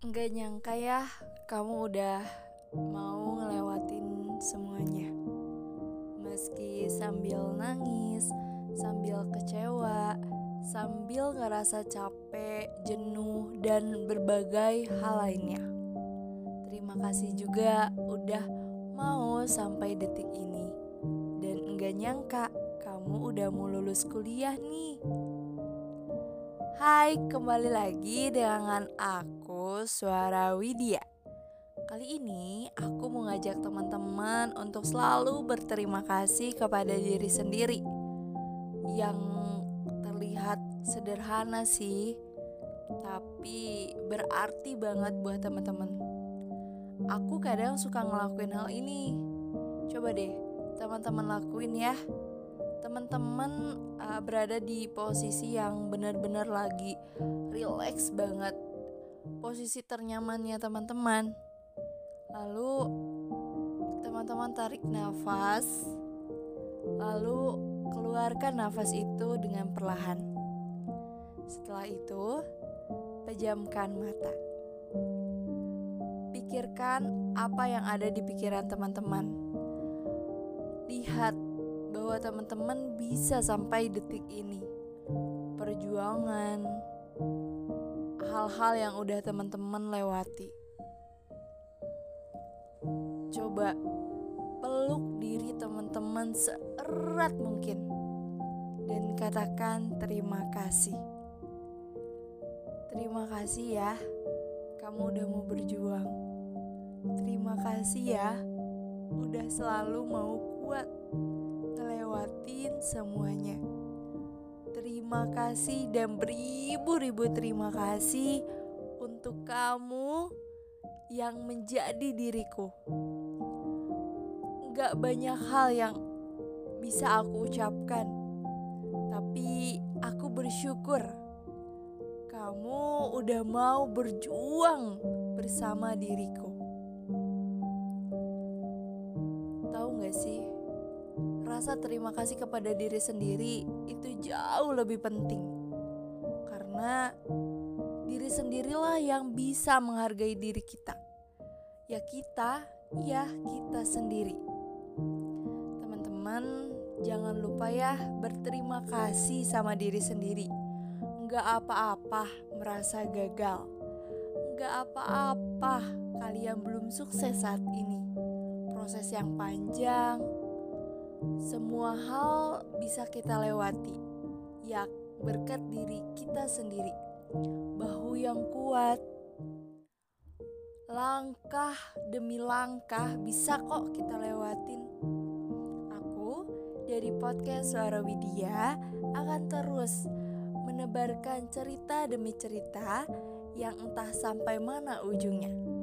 Nggak nyangka ya, kamu udah mau ngelewatin semuanya. Meski sambil nangis, sambil kecewa, sambil ngerasa capek, jenuh, dan berbagai hal lainnya. Terima kasih juga udah mau sampai detik ini. Dan enggak nyangka kamu udah mau lulus kuliah nih. Hai, kembali lagi dengan aku Suara Widya. Kali ini aku mau ngajak teman-teman untuk selalu berterima kasih kepada diri sendiri. Yang terlihat sederhana sih, tapi berarti banget buat teman-teman. Aku kadang suka ngelakuin hal ini. Coba deh, teman-teman lakuin ya teman-teman uh, berada di posisi yang benar-benar lagi relax banget posisi ternyamannya teman-teman. Lalu teman-teman tarik nafas. Lalu keluarkan nafas itu dengan perlahan. Setelah itu pejamkan mata. Pikirkan apa yang ada di pikiran teman-teman. Lihat bahwa teman-teman bisa sampai detik ini. Perjuangan, hal-hal yang udah teman-teman lewati. Coba peluk diri teman-teman seerat mungkin dan katakan terima kasih. Terima kasih ya, kamu udah mau berjuang. Terima kasih ya, udah selalu mau kuat ngelewatin semuanya. Terima kasih dan beribu-ribu terima kasih untuk kamu yang menjadi diriku. Gak banyak hal yang bisa aku ucapkan, tapi aku bersyukur kamu udah mau berjuang bersama diriku. Tahu gak sih? Rasa terima kasih kepada diri sendiri itu jauh lebih penting. Karena diri sendirilah yang bisa menghargai diri kita. Ya kita, ya kita sendiri. Teman-teman, jangan lupa ya berterima kasih sama diri sendiri. Enggak apa-apa merasa gagal. Enggak apa-apa kalian belum sukses saat ini. Proses yang panjang, semua hal bisa kita lewati, ya berkat diri kita sendiri. Bahu yang kuat, langkah demi langkah bisa kok kita lewatin. Aku dari podcast Suara Widya akan terus menebarkan cerita demi cerita yang entah sampai mana ujungnya.